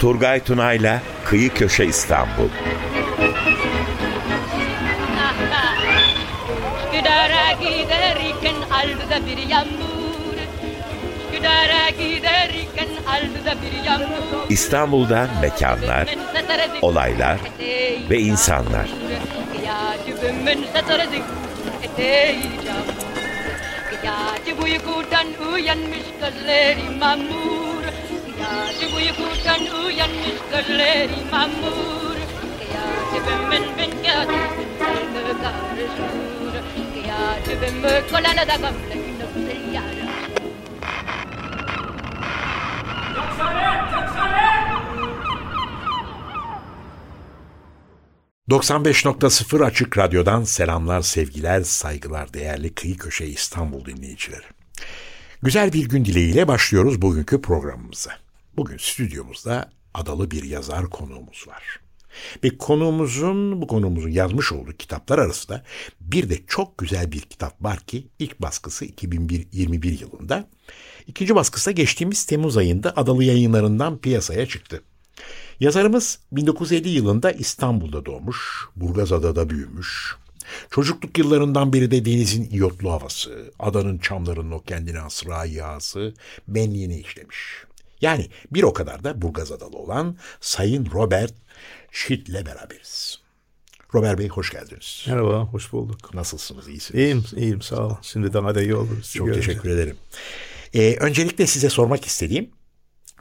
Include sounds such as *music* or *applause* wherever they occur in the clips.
Turgay Tunay'la Kıyı Köşe İstanbul. Üsküdar'a giderken aldı bir yağmur. Üsküdar'a giderken aldı bir yağmur. İstanbul'da mekanlar, olaylar ve insanlar. Yağcı uykudan uyanmış gözleri mamur Yağcı uykudan uyanmış gözleri mamur Yağcımın bin kağıdı karışır Yağcımın kolana da gamle nöbül yarım 95.0 Açık Radyo'dan selamlar, sevgiler, saygılar değerli Kıyı Köşe İstanbul dinleyicileri. Güzel bir gün dileğiyle başlıyoruz bugünkü programımıza. Bugün stüdyomuzda adalı bir yazar konuğumuz var. Ve konuğumuzun, bu konuğumuzun yazmış olduğu kitaplar arasında bir de çok güzel bir kitap var ki ilk baskısı 2021 yılında. ikinci baskısı da geçtiğimiz Temmuz ayında Adalı yayınlarından piyasaya çıktı. Yazarımız 1950 yılında İstanbul'da doğmuş, Burgazada'da büyümüş. Çocukluk yıllarından beri de denizin iyotlu havası, adanın çamlarının o kendine has yağısı benliğini işlemiş. Yani bir o kadar da Burgazadalı olan Sayın Robert Schitt'le beraberiz. Robert Bey hoş geldiniz. Merhaba, hoş bulduk. Nasılsınız, iyisiniz? İyiyim, iyiyim sağ olun. Şimdi daha da iyi oluruz. Çok teşekkür ederim. Ee, öncelikle size sormak istediğim,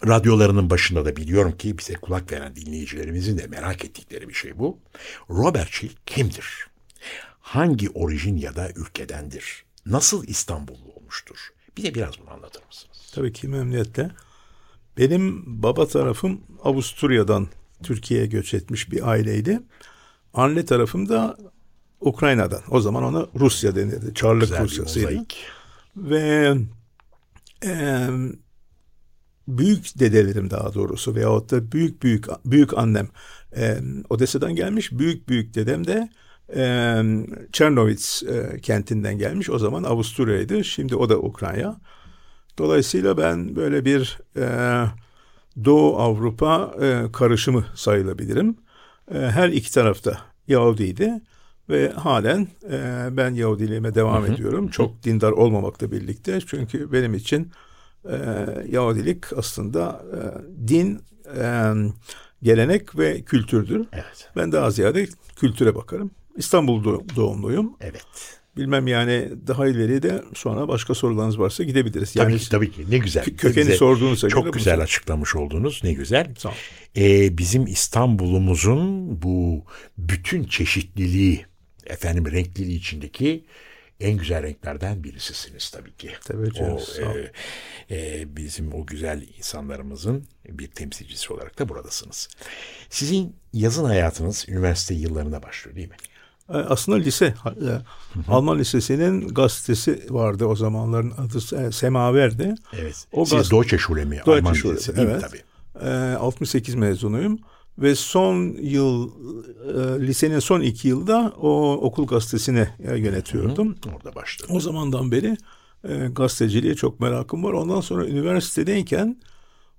radyolarının başında da biliyorum ki bize kulak veren dinleyicilerimizin de merak ettikleri bir şey bu. Robert Schill kimdir? Hangi orijin ya da ülkedendir? Nasıl İstanbullu olmuştur? Bize biraz bunu anlatır mısınız? Tabii ki memnuniyetle. Benim baba tarafım Avusturya'dan Türkiye'ye göç etmiş bir aileydi. Anne tarafım da Ukrayna'dan. O zaman ona Rusya denirdi. Çarlık Güzel Rusyasıydı. Ve e, büyük dedelerim daha doğrusu veyahut da büyük büyük büyük annem e, Odessa'dan gelmiş. Büyük büyük dedem de e, Çernovitz e, kentinden gelmiş. O zaman Avusturya'ydı. Şimdi o da Ukrayna. Dolayısıyla ben böyle bir e, Doğu Avrupa e, karışımı sayılabilirim. E, her iki tarafta Yahudiydi ve halen e, ben Yahudiliğime devam ediyorum. Çok dindar olmamakla birlikte çünkü benim için e, Yahudilik aslında e, din, e, gelenek ve kültürdür. Evet. Ben daha ziyade kültüre bakarım. İstanbul doğ- doğumluyum. Evet. Bilmem yani daha ileri de sonra başka sorularınız varsa gidebiliriz. Tabii Yani ki, tabii ki. Ne güzel. kö- kökeni Bize sorduğunuza göre Çok güzel soru. açıklamış oldunuz. Ne güzel. Sağ ol. Ee, bizim İstanbul'umuzun bu bütün çeşitliliği, efendim renkliliği içindeki en güzel renklerden birisisiniz tabii ki. Tabii o, ol. e, e, bizim o güzel insanlarımızın bir temsilcisi olarak da buradasınız. Sizin yazın hayatınız üniversite yıllarında başlıyor değil mi? E, Aslında lise, e, Alman Lisesi'nin gazetesi vardı o zamanların adı e, Semaver'di. Evet. O Siz gaz- Deutsche Schule mi? Deutsche Alman Schule, Lisesi evet. Tabii. E, 68 mezunuyum ve son yıl e, lisenin son iki yılda o okul gazetesini e, yönetiyordum. Orada başladı. O zamandan beri e, gazeteciliğe çok merakım var. Ondan sonra üniversitedeyken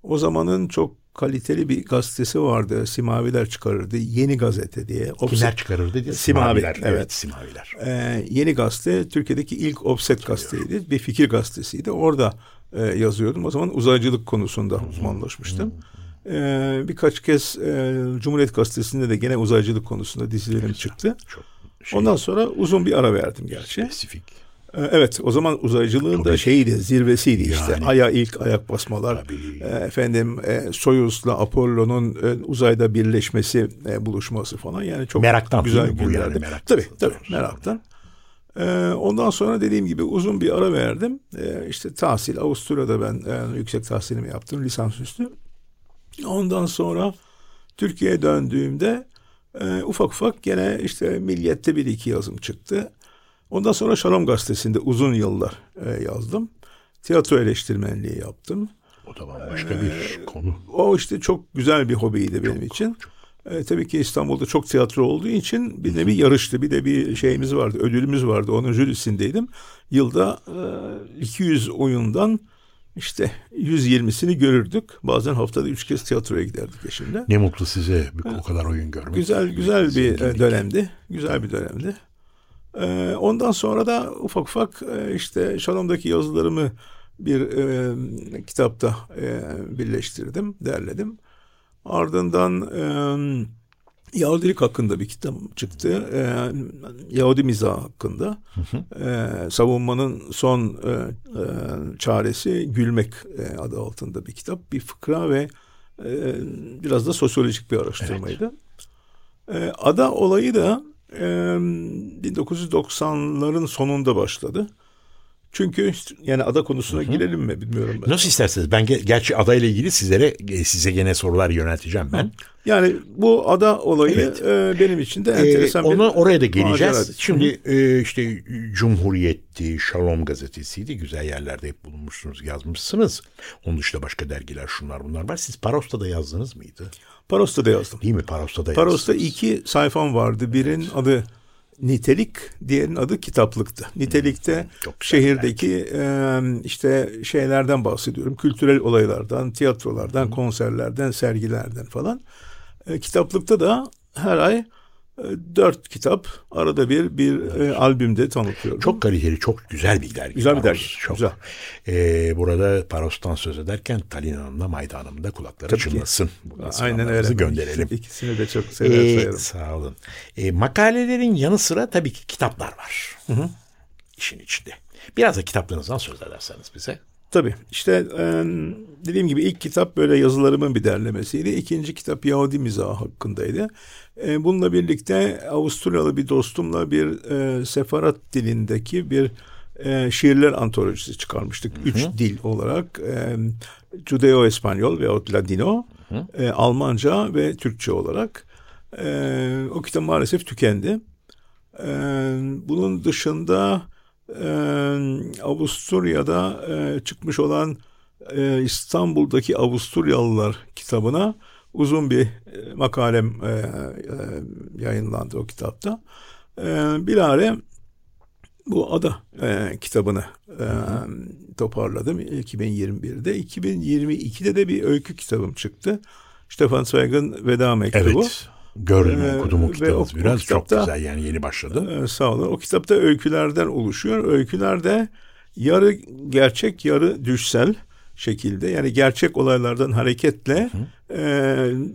o zamanın çok kaliteli bir gazetesi vardı. Simaviler çıkarırdı. Yeni Gazete diye. Kimler çıkarırdı diye? Simavi, Evet, evet. Simaviler. Ee, Yeni Gazete Türkiye'deki ilk offset gazeteydi. Bir fikir gazetesiydi. Orada e, yazıyordum. O zaman uzaycılık konusunda uzmanlaşmıştım. Ee, birkaç kez e, Cumhuriyet Gazetesi'nde de gene uzaycılık konusunda dizilerim çıktı. Çok şey, Ondan sonra uzun bir ara verdim gerçi. spesifik. Ee, Evet o zaman uzaycılığın da şeyiydi zirvesiydi işte. Yani. Ay'a ilk ayak basmalar. Tabii. e, efendim e, Soyuz'la Apollo'nun e, uzayda birleşmesi buluşması falan yani çok Meraktan güzel bu yani? günlerdi. Meraktan. Tabii tabii meraktan. Ondan sonra dediğim gibi uzun bir ara verdim. İşte tahsil Avusturya'da ben yüksek tahsilimi yaptım lisansüstü. Ondan sonra Türkiye'ye döndüğümde ufak ufak gene işte Milliyet'te bir iki yazım çıktı. Ondan sonra Şalom Gazetesi'nde uzun yıllar e, yazdım. Tiyatro eleştirmenliği yaptım. O da bambaşka bir konu. O işte çok güzel bir hobiydi benim için. E, tabii ki İstanbul'da çok tiyatro olduğu için bir de bir yarıştı. Bir de bir şeyimiz vardı, ödülümüz vardı. Onun jürisindeydim. Yılda e, 200 oyundan işte 120'sini görürdük. Bazen haftada üç kez tiyatroya giderdik eşimle. Ne mutlu size o kadar oyun görmek. Güzel güzel bir Zenginlik. e, dönemdi. Güzel bir dönemdi. Ee, ondan sonra da ufak ufak e, işte Şalom'daki yazılarımı bir e, kitapta e, birleştirdim, derledim. Ardından e, Yahudilik hakkında bir kitap çıktı. E, Yahudi mizahı hakkında. E, savunmanın son e, e, çaresi gülmek e, adı altında bir kitap. Bir fıkra ve e, biraz da sosyolojik bir araştırmaydı. E, ada olayı da e, 1990'ların sonunda başladı. Çünkü yani ada konusuna girelim mi bilmiyorum ben. Nasıl isterseniz. Ben ge- gerçi adayla ilgili sizlere e, size gene sorular yönelteceğim ben. Yani bu ada olayı Evet. e, benim için de Ee, enteresan bir ona oraya da geleceğiz. maceraydı. Şimdi e, işte Cumhuriyet'ti, Şalom gazetesiydi. Güzel yerlerde hep bulunmuşsunuz, yazmışsınız. Onun dışında başka dergiler şunlar bunlar var. Siz Parosta'da yazdınız mıydı? Parosta'da yazdım. Değil mi? Parosta'da Paros'ta yazdınız. iki sayfam vardı. Birinin adı nitelik, diğerinin adı kitaplıktı. Nitelikte çok güzel şehirdeki e, işte şeylerden bahsediyorum. Kültürel olaylardan, tiyatrolardan, konserlerden, sergilerden falan. E, kitaplıkta da her ay dört kitap, arada bir bir e, albümde tanıtıyorum. Çok kaliteli, çok güzel bir dergi. Güzel bir dergi, Çok. güzel. Ee, burada Paros'tan söz ederken Talin Hanım'la Mayda Hanım'ın da kulakları Tabii çınlasın. Aynen öyle. gönderelim. İkisini de çok sever Ee, sayarım. sağ olun. Ee, makalelerin yanı sıra tabii ki kitaplar var. İşin içinde. Biraz da kitaplarınızdan söz ederseniz bize. Tabii işte dediğim gibi ilk kitap böyle yazılarımın bir derlemesiydi. İkinci kitap Yahudi mizahı hakkındaydı. Bununla birlikte Avusturyalı bir dostumla bir sefarat dilindeki bir şiirler antolojisi çıkarmıştık. Üç dil olarak Judeo-Espanyol veyahut Ladino, e, Almanca ve Türkçe olarak. O kitap maalesef tükendi. Bunun dışında Avusturya'da çıkmış olan İstanbul'daki Avusturyalılar kitabına uzun bir makalem yayınlandı o kitapta. Bilare bu ada e, kitabını e, toparladım 2021'de. 2022'de de bir öykü kitabım çıktı. Stefan Zweig'ın Veda Mektubu. Evet. Gördüm Ee, okudum o ve kitabınızı o- o biraz. Çok kitapta- güzel yani yeni başladım. Ee, sağ olun. O kitapta öykülerden oluşuyor. Öykülerde yarı gerçek yarı düşsel şekilde yani gerçek olaylardan hareketle e,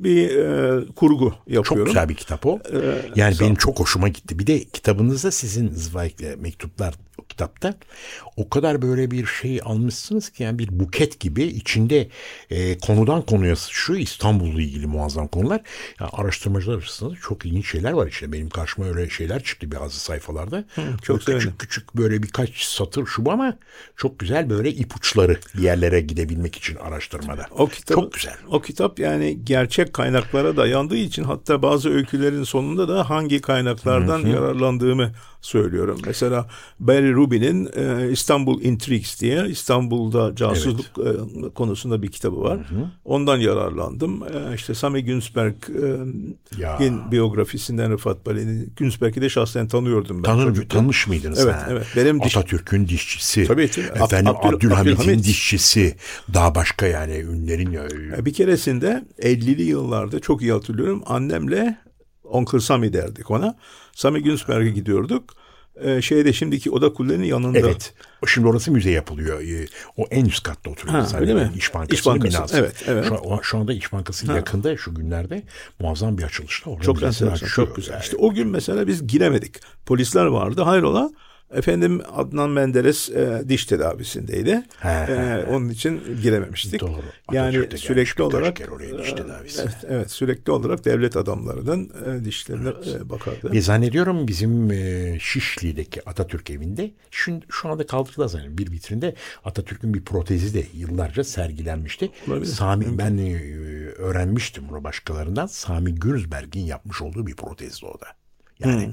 bir e, kurgu Çok yapıyorum. güzel bir kitap o. Ee, Yani benim çok hoşuma gitti. Bir de kitabınızda sizin Zweig'le mektuplar o kitapta o kadar böyle bir şey almışsınız ki yani bir buket gibi içinde e, konudan konuya şu İstanbul'la ilgili muazzam konular. Ya araştırmacılar arasında çok ilginç şeyler var işte. Benim karşıma öyle şeyler çıktı bazı sayfalarda. çok Böyle küçük sevindim. küçük böyle birkaç satır şu ama çok güzel böyle ipuçları bir yerlere gidebilmek için araştırmada. O kitap, Çok güzel. O kitap yani gerçek kaynaklara dayandığı için hatta bazı öykülerin sonunda da hangi kaynaklardan yararlandığımı söylüyorum. Mesela Barry Rubin'in e, İstanbul Intrigues diye İstanbul'da casusluk e, konusunda bir kitabı var. Ondan yararlandım. E, işte Sami Ya. Günzberg'in biyografisinden Rıfat Bali'nin Günzberg'i de şahsen tanıyordum ben. Tanır, çocukken. tanış mıydınız? Evet, ha? evet. Benim diş- Atatürk'ün dişçisi. Tabii. Ab- Efendim Abdül- Abdülhamit'in Abdülhamit. dişçisi. Daha başka yani ünlerin ya. Bir keresinde 50'li yıllarda çok iyi hatırlıyorum annemle Onkel Sami derdik ona. Sami Günzberg'e gidiyorduk. Ee, şeyde şimdiki oda kulenin yanında. Evet. Şimdi orası müze yapılıyor. Ee, O en üst katta oturuyor. Ha, öyle mi? İş Bankası'nın İş Bankası, binası. evet, evet. Şu, o- şu anda İş Bankası yakında şu günlerde muazzam bir açılışta. Orada Çok enteresan, çok güzel. Yani. İşte o gün mesela biz giremedik. Polisler vardı. Hayrola? Efendim Adnan Menderes e, diş tedavisindeydi. He, E, onun için girememiştik. Doğru. Yani Atatürk de gelmiş sürekli olarak oraya diş e, tedavisine. evet, evet, sürekli olarak devlet adamlarının e, dişlerine e, bakardı. Ve zannediyorum bizim e, Şişli'deki Atatürk evinde şu, şu anda kaldırdılar zannediyorum. Bir vitrinde Atatürk'ün bir protezi de yıllarca sergilenmişti. Olabilir. Sami ben e, öğrenmiştim bunu başkalarından. Sami Günzberg'in yapmış olduğu bir protezdi o da. Yani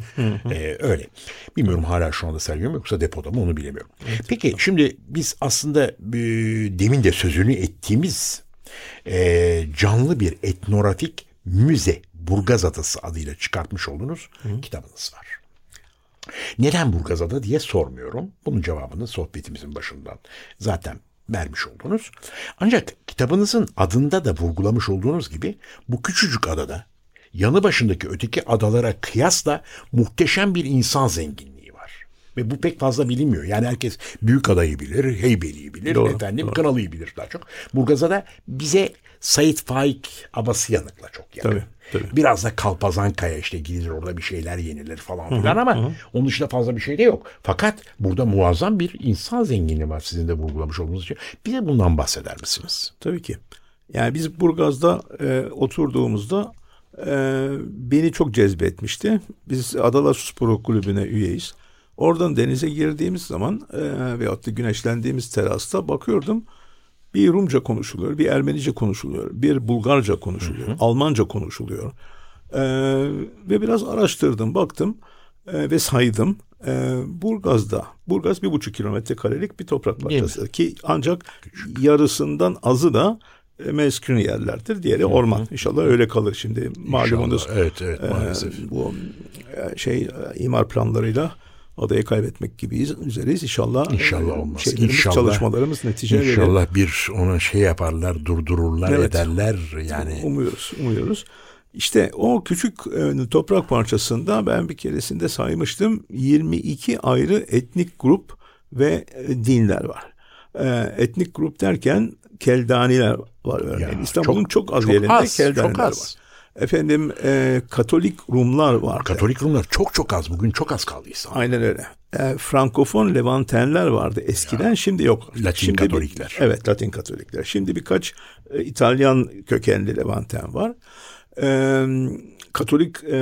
e, öyle. Bilmiyorum hala şu anda sergiliyor mu yoksa depoda mı onu bilemiyorum. Peki şimdi biz aslında e, demin de sözünü ettiğimiz e, canlı bir etnografik müze Burgaz Adası adıyla çıkartmış olduğunuz kitabınız var. Neden Burgazada diye sormuyorum. Bunun cevabını sohbetimizin başından zaten vermiş oldunuz. Ancak kitabınızın adında da vurgulamış olduğunuz gibi bu küçücük adada yanı başındaki öteki adalara kıyasla muhteşem bir insan zenginliği var. Ve bu pek fazla bilinmiyor. Yani herkes büyük adayı bilir, Heybeli'yi bilir, Doğru, efendim doğru. Kınalı'yı bilir daha çok. Burgazada bize Said Faik Abasıyanık'la çok yakın. Tabii, tabii. Biraz da Kalpazankaya işte gidilir orada bir şeyler yenilir falan filan ama onun dışında fazla bir şey de yok. Fakat burada muazzam bir insan zenginliği var sizin de vurgulamış olduğunuz için. Bize bundan bahseder misiniz? Tabii ki. Yani biz Burgaz'da e, oturduğumuzda e, beni çok cezbetmişti. Biz Adalar Spor Kulübü'ne üyeyiz. Oradan denize girdiğimiz zaman e, veyahut da güneşlendiğimiz terasta bakıyordum. Bir Rumca konuşuluyor, bir Ermenice konuşuluyor, bir Bulgarca konuşuluyor, Almanca konuşuluyor. E, ve biraz araştırdım, baktım e, ve saydım. E, Burgaz'da, Burgaz bir buçuk kilometre karelik bir toprak parçası ki ancak yarısından azı da meskun yerlerdir. Diğeri orman. İnşallah öyle kalır şimdi. Malumunuz. Evet, evet, e, maalesef. bu e, şey e, imar planlarıyla adayı kaybetmek gibiyiz üzereyiz. İnşallah, e, İnşallah olmaz. İnşallah- çalışmalarımız netice verir. İnşallah bir ona şey yaparlar, durdururlar, Evet. ederler. Yani Umuyoruz, umuyoruz. İşte o küçük e, toprak parçasında ben bir keresinde saymıştım 22 ayrı etnik grup ve e, dinler var. E, etnik grup derken Keldaniler var örneğin. Ya, İstanbul'un çok- çok, az çok yerinde az, Keldaniler çok az. var. Efendim e, Katolik Rumlar var. Katolik Rumlar çok çok az. Bugün çok az kaldı İstanbul'da. Aynen öyle. E, Frankofon Levantenler vardı eskiden şimdi yok. Latin şimdi bir- Katolikler. evet Latin Katolikler. Şimdi birkaç e, İtalyan kökenli Levanten var. E, Katolik e,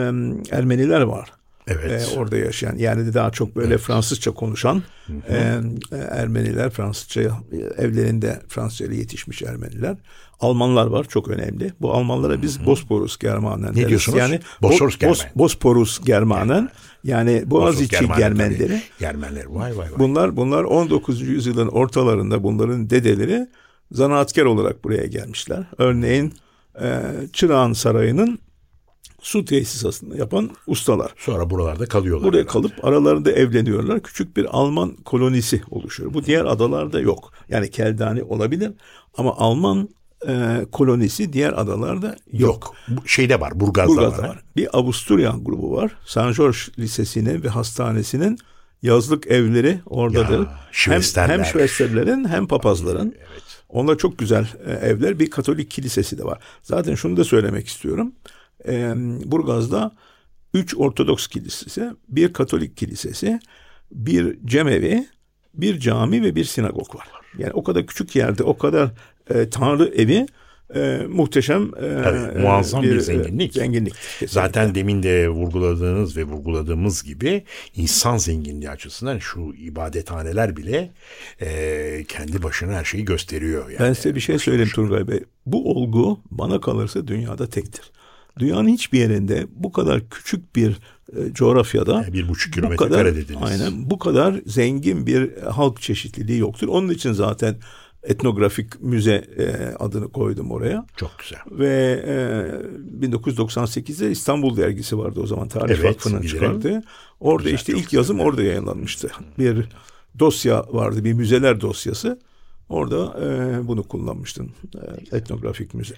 Ermeniler var. Evet. E, orada yaşayan yani daha çok böyle Fransızca konuşan e, e, Ermeniler Fransızca evlerinde Fransızca ile yetişmiş Ermeniler. Almanlar var çok önemli. Bu Almanlara biz Bosporus Germanen deriz. diyorsunuz? Yani Bosporus Bo- Bos- Germen. Bosporus Germanen yani Boğaziçi Germaner Germenleri. tabii. Germenler vay vay vay. Bunlar bunlar 19. yüzyılın ortalarında bunların dedeleri zanaatkar olarak buraya gelmişler. Örneğin e, Çırağan Sarayı'nın su tesisatını yapan ustalar. Sonra buralarda kalıyorlar. Buraya herhalde. kalıp aralarında evleniyorlar. Küçük bir Alman kolonisi oluşuyor. Bu diğer adalarda yok. Yani Keldani olabilir ama Alman e, kolonisi diğer adalarda yok. Yok. Şeyde var. Burgaz'da, Burgaz'da var. var. Bir Avusturyan grubu var. San George Lisesi'nin ve hastanesinin yazlık evleri oradadır. Ya, hem, Şvesterler. hem Şvesterlerin hem papazların. Onlar çok güzel e, evler. Bir Katolik kilisesi de var. Zaten şunu da söylemek istiyorum. E, Burgaz'da üç Ortodoks kilisesi, bir Katolik kilisesi, bir cemevi, bir cami ve bir sinagog var. Yani o kadar küçük yerde o kadar e, tanrı evi e, muhteşem e, Tabii, e, muazzam bir e, zenginlik. zenginlik. kesinlikle. Zaten demin de vurguladığınız ve vurguladığımız gibi insan zenginliği açısından şu ibadethaneler bile e, kendi başına her şeyi gösteriyor. Yani. Ben size bir şey söyleyeyim Turgay Bey. Bu olgu bana kalırsa dünyada tektir. Dünyanın hiçbir yerinde bu kadar küçük bir e, coğrafyada Yani bir buçuk bu kilometre kadar, kare dediniz. Aynen bu kadar zengin bir halk çeşitliliği yoktur. Onun için zaten etnografik müze e, adını koydum oraya. Çok güzel. Ve e, 1998'de İstanbul dergisi vardı o zaman Tarih Evet, Vakfı'nın çıkardığı. Orada Güzel, işte ilk güzel yazım dergi. orada yayınlanmıştı. Bir dosya vardı, bir müzeler dosyası. Orada e, bunu kullanmıştım. E, etnografik müze.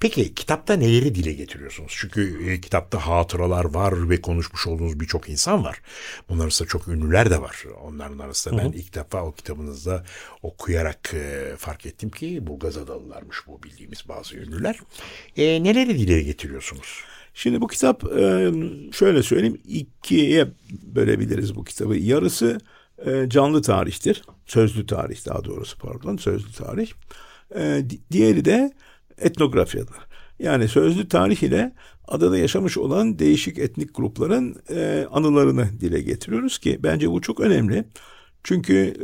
Peki kitapta neleri dile getiriyorsunuz? Çünkü e, kitapta hatıralar var ve konuşmuş olduğunuz birçok insan var. Bunlar arasında çok ünlüler de var. Onların arasında ben ilk defa o kitabınızda okuyarak e, fark ettim ki Burgaz Adalılarmış bu bildiğimiz bazı ünlüler. E, neleri dile getiriyorsunuz? Şimdi bu kitap e, şöyle söyleyeyim ikiye bölebiliriz bu kitabı. Yarısı e, canlı tarihtir. Sözlü tarih daha doğrusu pardon sözlü tarih. E, di- diğeri de etnografyadır. Yani sözlü tarih ile adada yaşamış olan değişik etnik grupların e, anılarını dile getiriyoruz ki bence bu çok önemli. Çünkü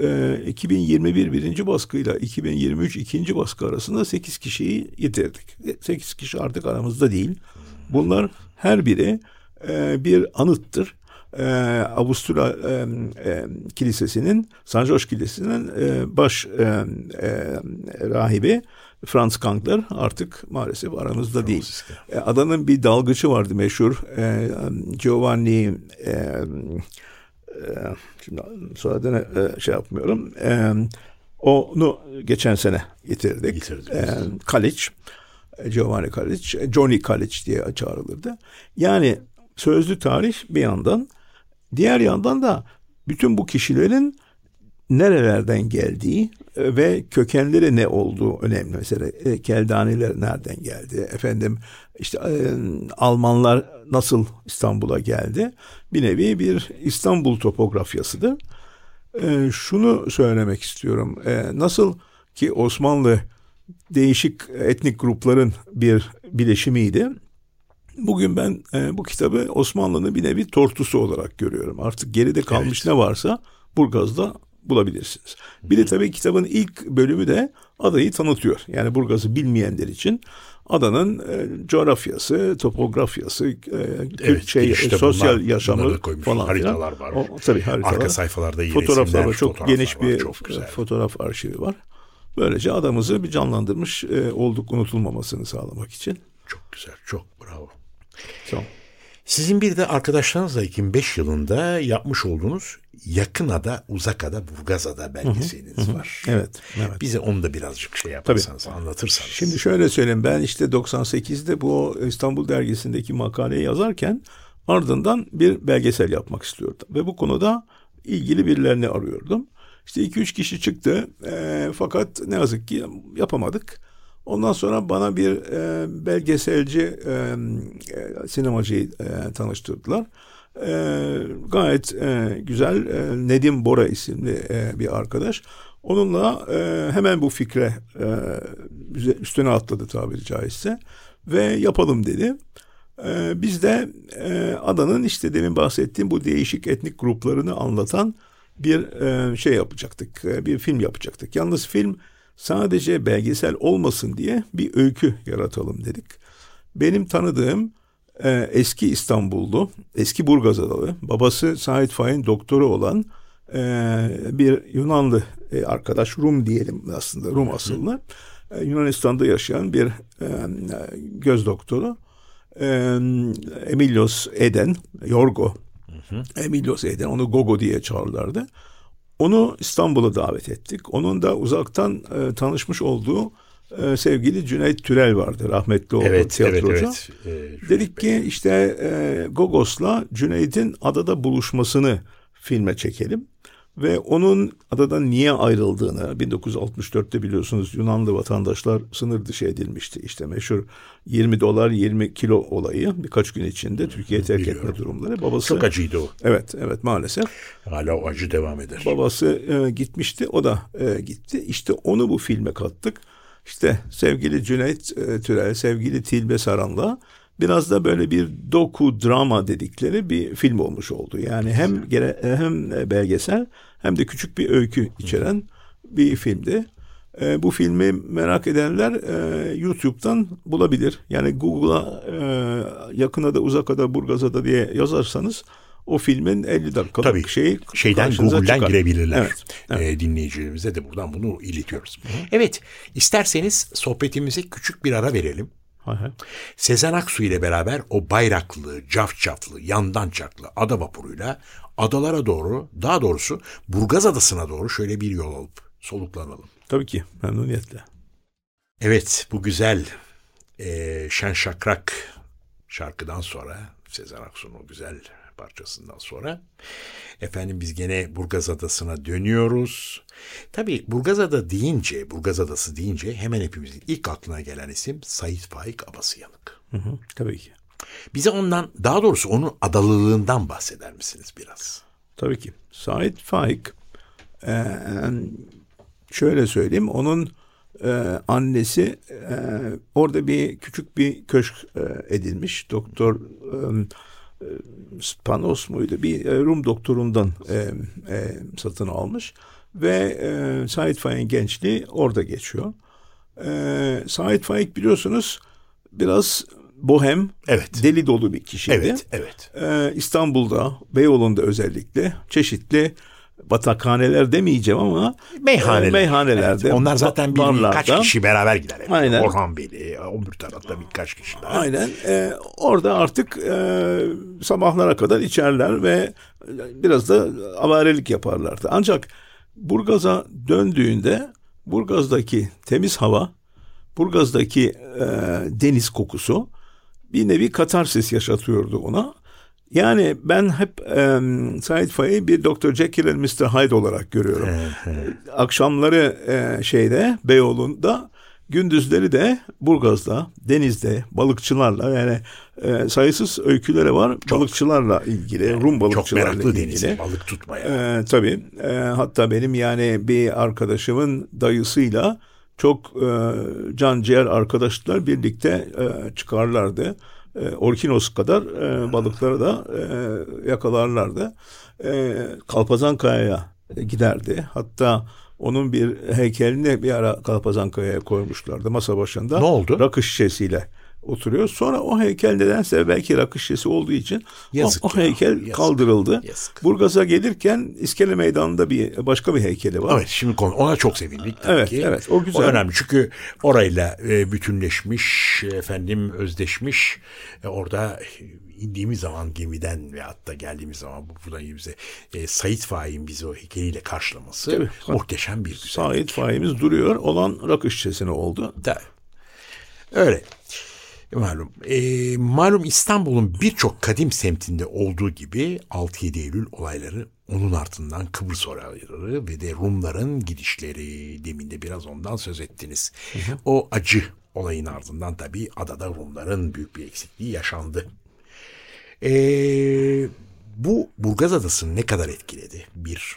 e, 2021 birinci baskıyla 2023 ikinci baskı arasında 8 kişiyi yitirdik. 8 kişi artık aramızda değil. Bunlar her biri e, bir anıttır. E, Avusturya e, e, Kilisesi'nin, San George Kilisesi'nin e, baş e, e, rahibi Franz Kankler artık maalesef aramızda değil. E, adanın bir dalgıcı vardı meşhur e, Giovanni e, e, şimdi soyadını e, şey yapmıyorum. E, Onu geçen sene getirdik. Getirdiniz. Ee, Kalic, Giovanni Kalic, Johnny Kalic diye çağrılırdı. Yani sözlü tarih bir yandan, diğer yandan da bütün bu kişilerin nerelerden geldiği ve kökenleri ne olduğu önemli. Mesela e, Keldaniler nereden geldi? Efendim işte e, Almanlar nasıl İstanbul'a geldi? Bir nevi bir İstanbul topografyasıdır. E, şunu söylemek istiyorum. Nasıl ki Osmanlı değişik etnik grupların bir bileşimiydi. Bugün ben e, bu kitabı Osmanlı'nın bir nevi tortusu olarak görüyorum. Artık geride kalmış Evet. ne varsa Burgaz'da bulabilirsiniz. Bir de tabii kitabın ilk bölümü de adayı tanıtıyor. Yani Burgaz'ı bilmeyenler için adanın e, coğrafyası, topografyası, e, Evet, şey, girişte sosyal bunlar- yaşamı koymuş. falan. Haritalar var. O, tabii haritalar. Arka sayfalarda yine Fotoğraflar var. Çok fotoğraflar geniş var. bir Çok güzel. fotoğraf arşivi var. Böylece adamızı bir canlandırmış e, olduk unutulmamasını sağlamak için. Çok güzel, çok bravo. Tamam. Sizin bir de arkadaşlarınızla 2005 yılında yapmış olduğunuz Yakınada, Uzakada, Burgazada belgeseliniz var. Evet, evet. Bize onu da birazcık şey yaparsanız, anlatırsanız. Şimdi şöyle söyleyeyim ben işte 98'de bu İstanbul dergisindeki makaleyi yazarken ardından bir belgesel yapmak istiyordum. Ve bu konuda ilgili birilerini arıyordum. İşte 2-3 kişi çıktı e, fakat ne yazık ki yapamadık. Ondan sonra bana bir e, belgeselci, e, e, sinemacıyı e, tanıştırdılar. E, gayet e, güzel e, Nedim Bora isimli e, bir arkadaş. Onunla e, hemen bu fikre e, üstüne atladı tabiri caizse ve yapalım dedi. E, biz de e, adanın işte demin bahsettiğim bu değişik etnik gruplarını anlatan bir e, şey yapacaktık, e, bir film yapacaktık. Yalnız film sadece belgesel olmasın diye bir öykü yaratalım dedik. Benim tanıdığım e, eski İstanbullu, eski Burgazadalı, babası Sait Faik'in doktoru olan e, bir Yunanlı e, arkadaş, Rum diyelim aslında, Rum asıllı. E, Yunanistan'da yaşayan bir e, göz doktoru. E, Emilios Eden, Yorgo Emilios Eden, onu Gogo diye çağırırlardı. Onu İstanbul'a davet ettik. Onun da uzaktan e, tanışmış olduğu e, sevgili Cüneyt Türel vardı. Rahmetli oldu evet, evet, tiyatrocu. evet. Ee, Dedik ki işte e, Gogos'la Cüneyt'in adada buluşmasını filme çekelim. Ve onun adadan niye ayrıldığını 1964'te biliyorsunuz Yunanlı vatandaşlar sınır dışı edilmişti. İşte meşhur 20 dolar 20 kilo olayı birkaç gün içinde Türkiye terk Biliyorum. etme durumları. Babası çok acıydı o. Evet evet maalesef. Hala o acı devam eder. Babası e, gitmişti, o da e, gitti. İşte onu bu filme kattık. İşte sevgili Cüneyt e, Türel, sevgili Tilbe Saran'la biraz da böyle bir doku drama dedikleri bir film olmuş oldu. Yani hem gere, hem belgesel hem de küçük bir öykü içeren bir filmdi. E, bu filmi merak edenler e, YouTube'dan bulabilir. Yani Google'a e, yakına da uzaka da Burgaz'a da diye yazarsanız o filmin 50 dakikalık Tabii. şeyi Şeyden Google'den çıkar. girebilirler. Evet, evet. Ee, dinleyicilerimize de buradan bunu iletiyoruz. Evet, isterseniz sohbetimize küçük bir ara verelim. Sezen Aksu ile beraber o bayraklı, cafcaflı, yandan çaklı ada vapuruyla adalara doğru, daha doğrusu Burgaz Adası'na doğru şöyle bir yol alıp soluklanalım. Tabii ki memnuniyetle. Evet, bu güzel eee şen şakrak şarkıdan sonra, Sezen Aksu'nun o güzel parçasından sonra efendim biz gene Burgaz Adası'na dönüyoruz. Tabii Burgaz Ada deyince, Burgaz Adası deyince hemen hepimizin ilk aklına gelen isim Sait Faik Abasıyanık. Hı hı, tabii ki. Bize ondan, daha doğrusu onun adalılığından bahseder misiniz biraz? Tabii ki. Sait Faik e, şöyle söyleyeyim onun e, annesi e, orada bir küçük bir köşk e, edilmiş. Doktor e, Spanos muydu? Bir e, Rum doktorundan e, e, satın almış ve e, Sait Faik'in gençliği orada geçiyor. E, Sait Faik biliyorsunuz biraz bohem, Evet. deli dolu bir kişiydi. Evet, evet. Ee, İstanbul'da, Beyoğlu'nda özellikle çeşitli batakhaneler demeyeceğim ama Meyhaneler. e, meyhanelerde, Evet, onlar zaten bir, barlarda, birkaç kişi beraber gider. hep. Aynen. Orhan Veli, öbür tarafta birkaç kişi daha. Aynen. e, orada artık e, sabahlara kadar içerler ve biraz da avarelik yaparlardı. Ancak Burgaz'a döndüğünde Burgaz'daki temiz hava, Burgaz'daki e, deniz kokusu bir nevi katarsis yaşatıyordu ona. Yani ben hep e, Said Faik'i bir Dr. Jekyll and Mr. Hyde olarak görüyorum. Akşamları e, şeyde Beyoğlu'nda gündüzleri de Burgaz'da, denizde, balıkçılarla yani e, sayısız öyküleri var balıkçılarla ilgili, Rum Çok balıkçılarla meraklı ilgili. denize balık tutmaya. Ee, tabii. Ee, hatta benim yani bir arkadaşımın dayısıyla çok e, can ciğer arkadaşlar birlikte e, çıkarlardı. E, Orkinos kadar e, balıkları da e, yakalarlardı. E, Kalpazan Kaya'ya giderdi. Hatta onun bir heykelini bir ara Kalpazan Kaya'ya koymuşlardı masa başında. Ne oldu? Rakı şişesiyle oturuyor. Sonra o heykel nedense belki rakı şişesi olduğu için o- Yazık o, ya, heykel yazık. kaldırıldı. Yazık. Burgaz'a gelirken İskele Meydanı'nda bir başka bir heykeli var. Evet şimdi konu ona çok sevindik tabii Evet, ki. evet, o güzel. önemli çünkü orayla e, bütünleşmiş, efendim özdeşmiş. E, orada indiğimiz zaman gemiden ve hatta geldiğimiz zaman bu buradan bize e, Sait Faik'in bizi o heykeliyle karşılaması Tabii. muhteşem bir güzel. Sait faimiz duruyor. Olan rakı şişesine oldu. Tabii. Öyle. Malum. E, malum İstanbul'un birçok kadim semtinde olduğu gibi 6-7 Eylül olayları onun ardından Kıbrıs olayları ve de Rumların gidişleri demin de biraz ondan söz ettiniz. O acı olayın ardından tabii adada Rumların büyük bir eksikliği yaşandı. E, bu Burgaz Adası'nı ne kadar etkiledi? Bir,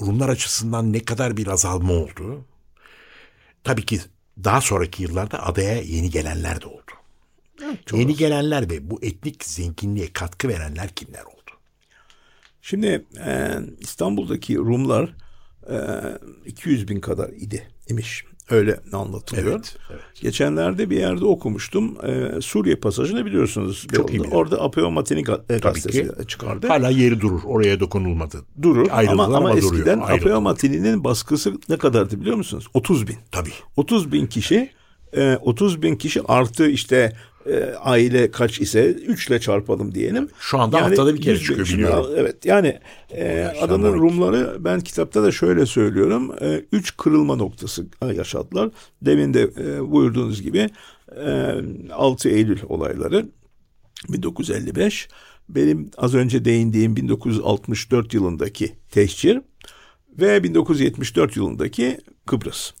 Rumlar açısından ne kadar bir azalma oldu? Tabii ki daha sonraki yıllarda adaya yeni gelenler de oldu. Yeni gelenler ve bu etnik zenginliğe katkı verenler kimler oldu? Şimdi e, İstanbul'daki Rumlar e, 200 bin kadar idi imiş. Öyle anlatılıyor. Evet, evet. Geçenlerde bir yerde okumuştum. E, Suriye pasajını biliyorsunuz. Çok iyi biliyorum. Orada Apeo Matini e, gazetesi çıkardı. Hala yeri durur. Oraya dokunulmadı. Durur Ayrıldılar ama, ama, duruyor. eskiden. Apeo Matini'nin baskısı ne kadardı biliyor musunuz? 30 bin. Tabii. 30 bin kişi e, 30 bin kişi artı işte e, aile kaç ise 3 ile çarpalım diyelim. Şu anda haftada bir kere 100 bin çıkıyor, biliyorum. Evet yani e, adanın. Rumları ben kitapta da şöyle söylüyorum. 3 kırılma noktası yaşadılar. Demin de e, buyurduğunuz gibi e, 6 Eylül olayları 1955 benim az önce değindiğim 1964 yılındaki tehcir ve 1974 yılındaki Kıbrıs.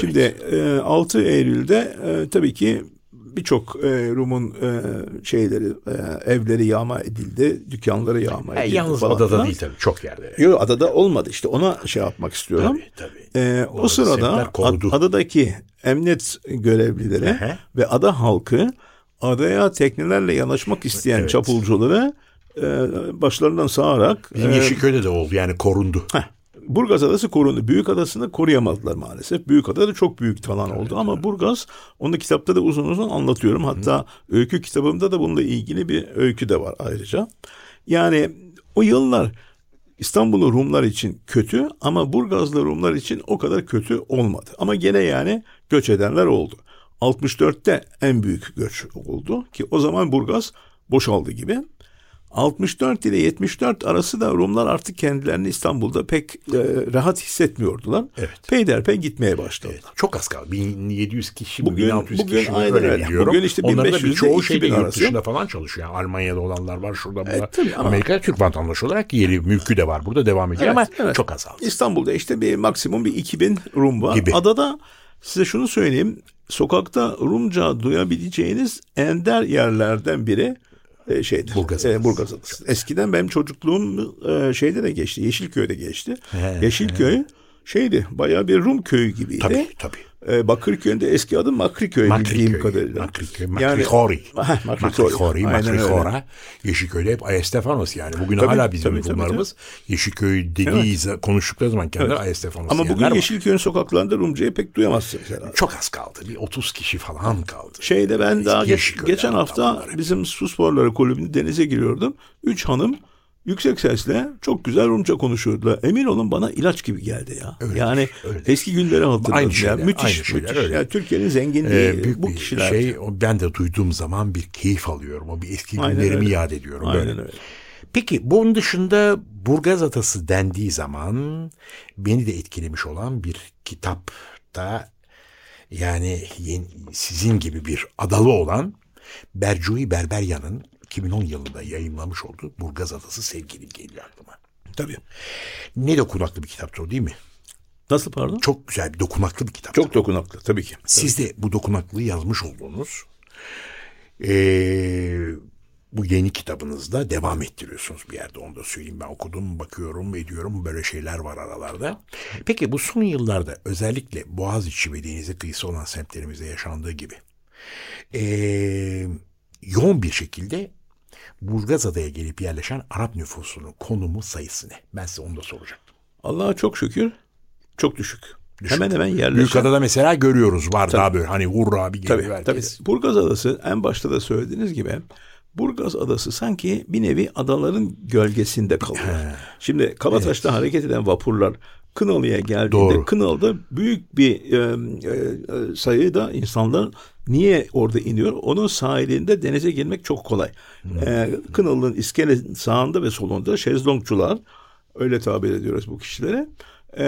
Şimdi e, 6 Eylül'de e, tabii ki birçok e, Rum'un e, şeyleri e, evleri yağma edildi, dükkanları yağma E, edildi. yalnız falan adada değil tabii. Çok yerde. Yok adada olmadı işte ona şey yapmak istiyorum. Tabii, tabii. Ee, o sırada ad- adadaki emniyet görevlileri Ehe. ve ada halkı adaya teknelerle yanaşmak isteyen Evet. çapulcuları e, başlarından sağarak Bizim e, Yeşilköy'de de oldu yani korundu. heh, Burgaz Adası korundu. Büyük Adası'nı koruyamadılar maalesef. Büyük Adada çok büyük talan oldu ama Burgaz onu kitapta da uzun uzun anlatıyorum. Hatta öykü kitabımda da bununla ilgili bir öykü de var ayrıca. Yani o yıllar İstanbul'u Rumlar için kötü ama Burgazlı Rumlar için o kadar kötü olmadı. Ama gene yani göç edenler oldu. 64'te en büyük göç oldu ki o zaman Burgaz boşaldı gibi. 64 ile 74 arası da Rumlar artık kendilerini İstanbul'da pek e, rahat hissetmiyordular. Evet. Peyderpey gitmeye başladılar. Çok az kaldı. 1700 kişi, Bugün- 1600 bugün kişi aynen öyle biliyorum. Bugün işte Onların da 1500 ile birçoğu şeyde 2000 yurt dışında falan çalışıyor. Yani Almanya'da olanlar var şurada. E, tabii ama- Amerika Türk vatandaşı olarak yeri mülkü de var. Burada devam ediyor ama evet. çok azaldı. İstanbul'da işte bir maksimum bir 2000 Rum var. Gibi. Adada size şunu söyleyeyim. Sokakta Rumca duyabileceğiniz ender yerlerden biri e, şeydir. Burgaz e. Burgaz Adası. Eskiden benim çocukluğum e, şeyde de geçti. Yeşilköy'de geçti. He, Yeşilköy şeydi. Bayağı bir Rum köyü gibiydi. Tabii tabii. E, Bakırköy'ün de eski adı Makriköy bildiğim kadarıyla. Makriköy, Yani- Makrihori. Heh, *laughs* Makrihori. Makrihora. Yeşilköy'de hep Ayestefanos yani. Bugün Tabii, hala bizim tabii, tabii, Rumlarımız Yeşilköy dediği konuştukları zaman kendileri Evet. Ayestefanos Ama bugün. Yeşilköy'ün sokaklarında Rumcayı pek duyamazsınız herhalde. Çok az kaldı. Bir 30 kişi falan kaldı. Şeyde ben daha geç- geçen hafta bizim su sporları kulübünde denize giriyordum. Üç hanım yüksek sesle çok güzel Rumca konuşuyordular. Emin olun bana ilaç gibi geldi ya. Öyledir, yani öyledir. eski günleri hatırladım. Aynı ya. müthiş, aynı şeyler, müthiş. öyle. Yani Türkiye'nin zenginliği Ee, büyük bu kişiler. şey ben de duyduğum zaman bir keyif alıyorum. O bir eski Aynen günlerimi öyle. yad ediyorum. Aynen böyle. öyle. Peki bunun dışında Burgaz Atası dendiği zaman beni de etkilemiş olan bir kitap Hatta yani sizin gibi bir adalı olan Bercui Berberyan'ın 2010 yılında yayınlamış olduğu Burgaz Adası Sevgilim geliyor aklıma. Tabii. Ne dokunaklı bir kitaptı o değil mi? Nasıl pardon? Çok güzel bir dokunaklı bir kitap. Çok dokunaklı tabii ki. Siz de bu dokunaklığı yazmış olduğunuz eee, bu yeni kitabınızda devam ettiriyorsunuz bir yerde onu da söyleyeyim. Ben okudum, bakıyorum, ediyorum böyle şeyler var aralarda. Peki bu son yıllarda özellikle Boğaziçi ve denize kıyısı olan semtlerimizde yaşandığı gibi eee, yoğun bir şekilde Burgazada'ya gelip yerleşen Arap nüfusunun konumu sayısı ne? Ben size onu da soracaktım. Allah'a çok şükür çok düşük. Düşük. Hemen hemen yerleşen. Büyükada'da mesela görüyoruz var daha böyle hani hurra bir Tabii, geliyor tabii. herkes. Burgaz Adası en başta da söylediğiniz gibi Burgaz Adası sanki bir nevi adaların gölgesinde kalıyor. Şimdi Kabataş'ta hareket eden vapurlar Kınalı'ya geldiğinde Doğru. Kınalı'da büyük bir e, e, sayıda insanlar niye orada iniyor? Onun sahilinde denize girmek çok kolay. E, Kınalı'nın iskele sağında ve solunda şezlongçular öyle tabir ediyoruz bu kişilere. E,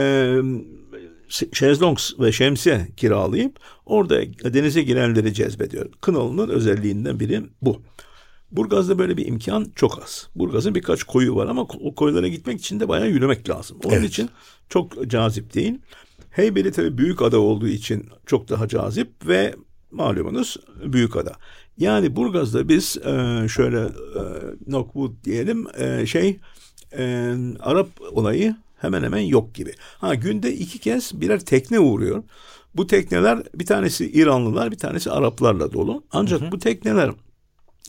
şezlong ve şemsiye kiralayıp orada denize girenleri cezbediyor. Kınalı'nın özelliğinden biri bu. Burgaz'da böyle bir imkan çok az. Burgaz'ın birkaç koyu var ama o koylara gitmek için de bayağı yürümek lazım. Onun Evet. için çok cazip değil. Heybeli tabii büyük ada olduğu için çok daha cazip ve malumunuz büyük ada. Yani Burgaz'da biz e, şöyle e, Knockwood diyelim e, şey e, Arap olayı hemen hemen yok gibi. Ha günde iki kez birer tekne uğruyor. Bu tekneler bir tanesi İranlılar bir tanesi Araplarla dolu. Ancak bu tekneler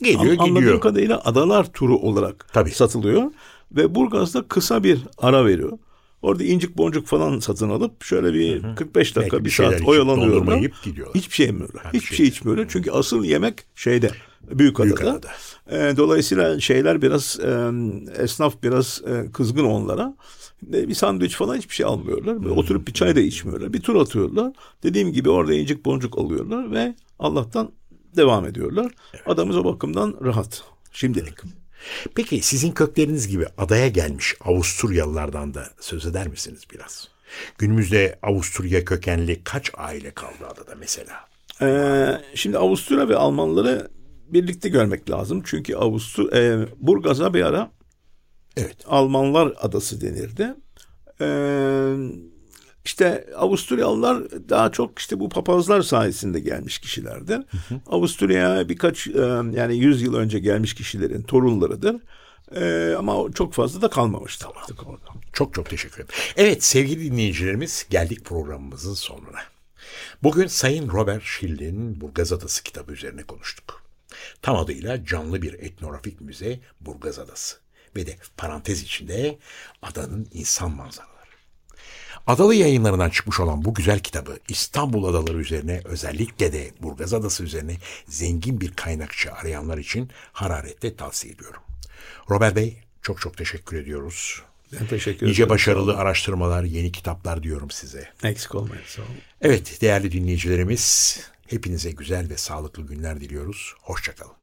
Geliyor An- Anladığım gidiyor. kadarıyla adalar turu olarak Tabii. satılıyor. Ve Burgaz'da kısa bir ara veriyor. Orada incik boncuk falan satın alıp şöyle bir 45 dakika Belki bir saat oyalanıyorlar. Hiçbir şey yemiyorlar. bir Hiçbir şey şey içmiyorlar. Çünkü asıl yemek şeyde Büyük adada. Büyükada'da. Ee, dolayısıyla şeyler biraz e, esnaf biraz e, kızgın onlara. E, Bir sandviç falan hiçbir şey almıyorlar. Ve Oturup bir çay da içmiyorlar. Bir tur atıyorlar. Dediğim gibi orada incik boncuk alıyorlar ve Allah'tan devam ediyorlar. Adamız o bakımdan rahat. Şimdilik. Peki sizin kökleriniz gibi adaya gelmiş Avusturyalılardan da söz eder misiniz biraz? Günümüzde Avusturya kökenli kaç aile kaldı adada mesela? Ee, şimdi Avusturya ve Almanları birlikte görmek lazım. Çünkü Avustur e, Burgaz'a bir ara Evet. Almanlar adası denirdi. Ee, işte Avusturyalılar daha çok işte bu papazlar sayesinde gelmiş kişilerdir. Avusturya'ya birkaç e, yani 100 yıl önce gelmiş kişilerin torunlarıdır. Ee, ama çok fazla da kalmamıştır artık orada. Çok çok teşekkür ederim. Evet sevgili dinleyicilerimiz geldik programımızın sonuna. Bugün Sayın Robert Schill'in Burgaz Adası kitabı üzerine konuştuk. Tam adıyla canlı bir etnografik müze Burgaz Adası ve de parantez içinde adanın insan manzaraları. Adalı yayınlarından çıkmış olan bu güzel kitabı İstanbul adaları üzerine özellikle de Burgaz Adası üzerine zengin bir kaynakçı arayanlar için hararetle tavsiye ediyorum. Robert Bey çok çok teşekkür ediyoruz. Ben teşekkür Nice ederim. başarılı araştırmalar, yeni kitaplar diyorum size. Eksik olmayın. Sağ olun. Evet değerli dinleyicilerimiz hepinize güzel ve sağlıklı günler diliyoruz. Hoşçakalın.